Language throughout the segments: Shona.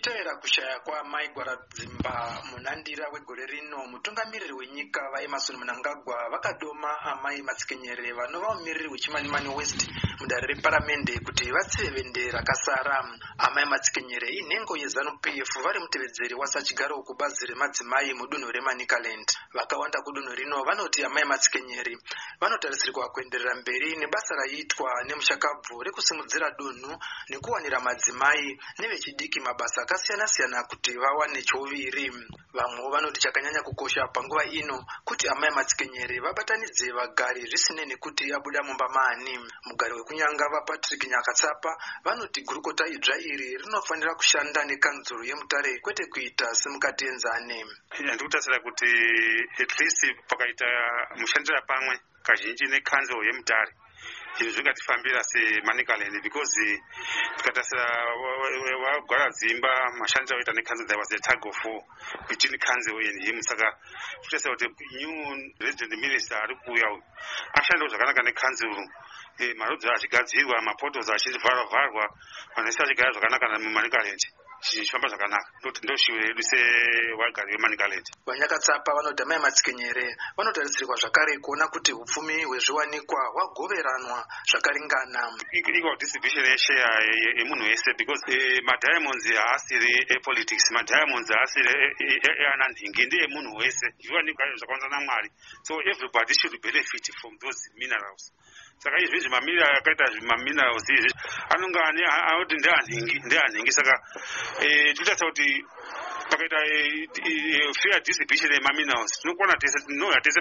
tichitevera kushaya kwaamai gwaradzimba munandira wegore rino mutungamiriri wenyika vaemarson munangagwa vakadoma amai matsikenyere vanova mumiriri wechimanimani west mudare reparamende kuti vatsive vende rakasara. Amai matsikenyere inhengo yezanup f vari mutevedzeri wasachigaro kubazi remadzimai mudunhu remanikaland vakawanda kudunhu rino vanoti amai matsikenyeri vanotarisirwa kuenderera mberi nebasa raiitwa nemushakabvu rekusimudzira dunhu nekuwanira madzimai nevechidiki mabasa akasiyana-siyana kuti vawane chouviri vamwewo vanoti chakanyanya kukosha panguva ino kuti amai matsikenyeri vabatanidze vagari zvisinei nekuti abuda mumba maani mugari wekunyanga vapatrick nyakatsapa vanoti gurukota idzva iri rinofanira kushanda nekanzuro yemutare kwete kuita semukatienzane handiri kutarisira kuti at least pakaita mushandira pamwe kazhinji nekanzuro yemutare izvi zvingatifambira semanikaland because tikatasira wagwara dzimba mashandiro aita nekanzil there was a tag of between council and him. Saka tikutasira kuti new resident minister ari kuuya uyu ashandiwo zvakanaka nekanzil marodzi achigadzirwa mapotos achivharwa vharwa vanhu vese vachigara zvakanaka mumanikaland zvichifamba zvakanaka ndo shiwo yedu sewagari wemanikaland vanyakatsapa vanoti amai matsikenyere vanotarisirwa zvakare kuona kuti upfumi hwezviwanikwa hwagoveranwa zvakaringana equal distribution yesheya yemunhu wese because madiamonds haasiri epolitics madiamonds haasiri eana nhingi ndeemunhu wese zviwanikwa zvakawanza namwari so everybody should benefit from those minerals saka izvizvi mamineral akaita maminerals izvi anonga anoti ndeanhingi ndeanhingi saka tinotarisa kuti pakaita fair distribution yemaminerals tinokwana tese tinoona tese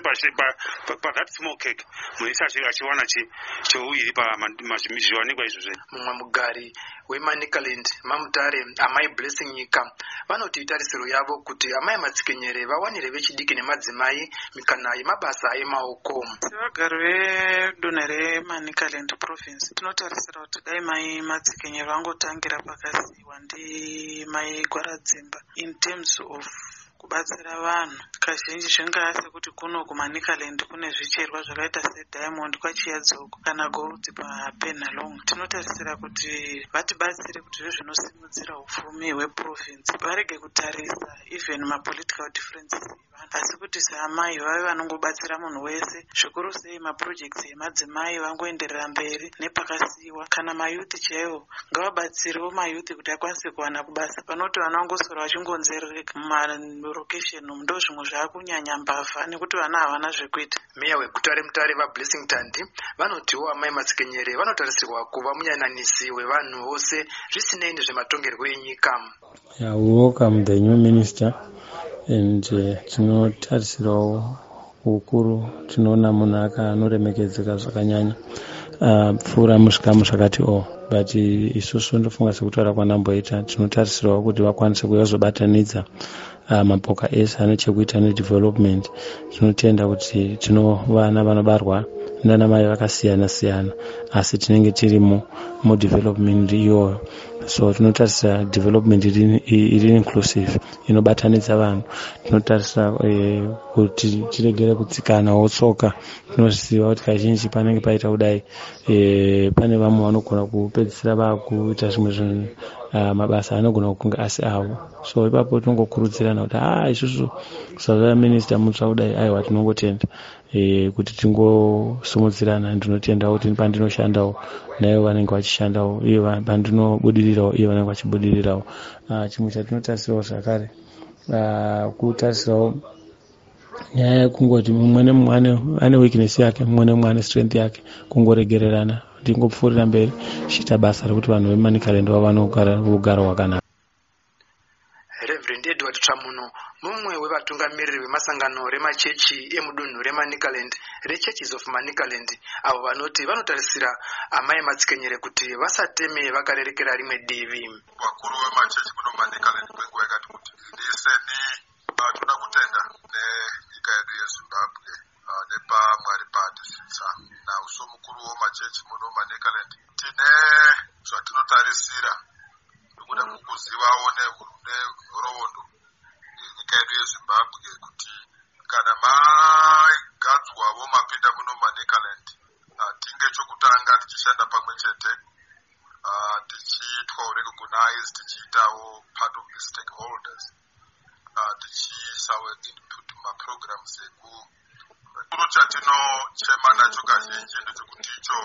pathat small cake munhu wese achiwana cheuviri pazviwanikwa izvozve mumwe mugari wemanikaland mamutare amai blessing nyika vanoti itarisiro yavo kuti amai matsikenyere vawanire vechidiki nemadzimai mikana yemabasa emaoko sevagari vedunhu remanikaland province. Tinotarisira kuti dai mai matsikenyere vangotangira pakasiyiwa ndimai gwaradzimba in terms of kubatsira vanhu. Kazhinji zvingaa sekuti kuno kumanikaland kune zvicherwa zvakaita sediamond kwachiyadzoko kana gold papenhalong tinotarisira kuti vatibatsire kuti zvo zvinosimudzira upfumi hweprovince. Varege kutarisa even mapolitical differences asi kuti seamai vave vanongobatsira munhu wese. Zvikuru sei maprojects emadzimai vangoenderera mberi nepakasiyiwa kana mayuthi chaivo ngavabatsirewo mayuthi kuti akwanise kuwana kubasa panoti vana vangosora vachingonzerereka mumarokesheni ndo zvimwe zvaakunyanya mbavha nekuti vana havana zvekuita. Meya weguta remutare vablessing tandi vanotiwo amai matsikenyere vanotarisirwa kuva munyananisi wevanhu vose zvisinei nezvematongerwo enyika. Yeah, we welcome the new minister and tinotarisirawo uh, ukuru tinoona munhu akanoremekedzeka zvakanyanya. Pfuura uh, muzvikamu zvakati o but isusu ndofunga sekutaura kwanamboita. Tinotarisirawo kuti vakwanise kuya kuzobatanidza uh, mapoka ese ane chekuita nedevelopment. Tinotenda kuti tino vana vanobarwa nana mai vakasiyana siyana asi tinenge tirimo mudevelopment iyoyo. So tinotarisa development iri inclusive inobatanidza vanhu. Tinotarisa eh, kuti tiregere kutsikanawo tsoka tinoziva kuti kazhinji panenge paita kudai eh, pane vamwe vanogona kupedzisira vakuita zvimwe zvinhu uh, mabasa anogona kunge asi avo so ipapo tinongokurudzirana kuti a isusu kusazova minista mutsva kudai aiwa tinongotenda. E, kuti tingosimudzirana ndinotenda kuti pandinoshandawo naivo vanenge vachishandawo iye pandinobudirirawo iye vanenge vachibudirirawo. Uh, chimwe chatinotarisirawo zvakare uh, kutarisirawo nyaya yekungoti mumwe nemumwe ane weakness yake mumwe nemumwe ane strength yake kungoregererana tingopfuurira mberi chiita basa rekuti vanhu vemanikaland vava neugaro hwakanaka reverend edward tramuno mumwe wevatungamiriri vemasangano remachechi emudunhu remanikaland rechurches of manikaland avo vanoti vanotarisira amai matsikenyere kuti vasateme vakarerekera rimwe divi. Vakuru vemachechi muno manikaland kwenguva yakati kuti tichishanda pamwe chete. Tichiitwawo recognize tichiitawo part of the stakeholders. Uh, tichiisawo input mumaprograms eku chikuru chatinochema nacho kazhinji ndechekuti icho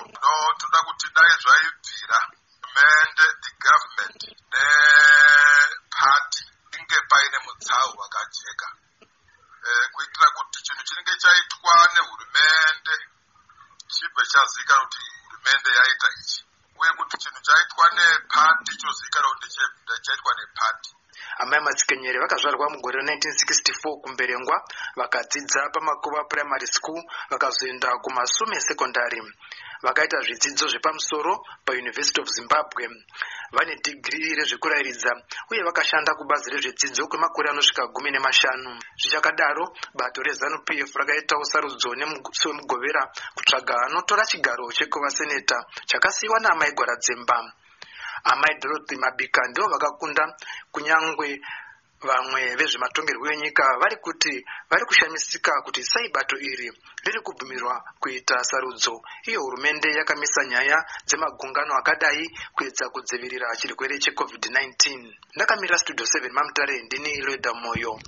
toda kuti dai zvaibvira hurumende the government nepati inge paine mutsau wakajeka amai matsikenyeri vakazvarwa mugore ra1964 kumberengwa vakadzidza pamakuva primary school vakazoenda kumasume secondary. Vakaita zvidzidzo zvepamusoro pauniversity of zimbabwe. Vane dhigiri rezvekurayiridza uye vakashanda kubazi rezvedzidzo kwemakore anosvika gumi nemashanu. Zvichakadaro bato rezanup f rakaitawo sarudzo nemusi wemugovera kutsvaga anotora chigaro chekuva seneta chakasiyiwa naamai gwaradzemba amai dorothy mabika ndivo vakakunda kunyangwe vamwe vezvematongerwo enyika vari kuti vari kushamisika kuti sai bato iri riri kubvumirwa kuita sarudzo. Iyo hurumende yakamisa nyaya dzemagungano akadai kuedza kudzivirira chirwere checovid-19 ndakamirira studio 7 mamutare ndini loida moyo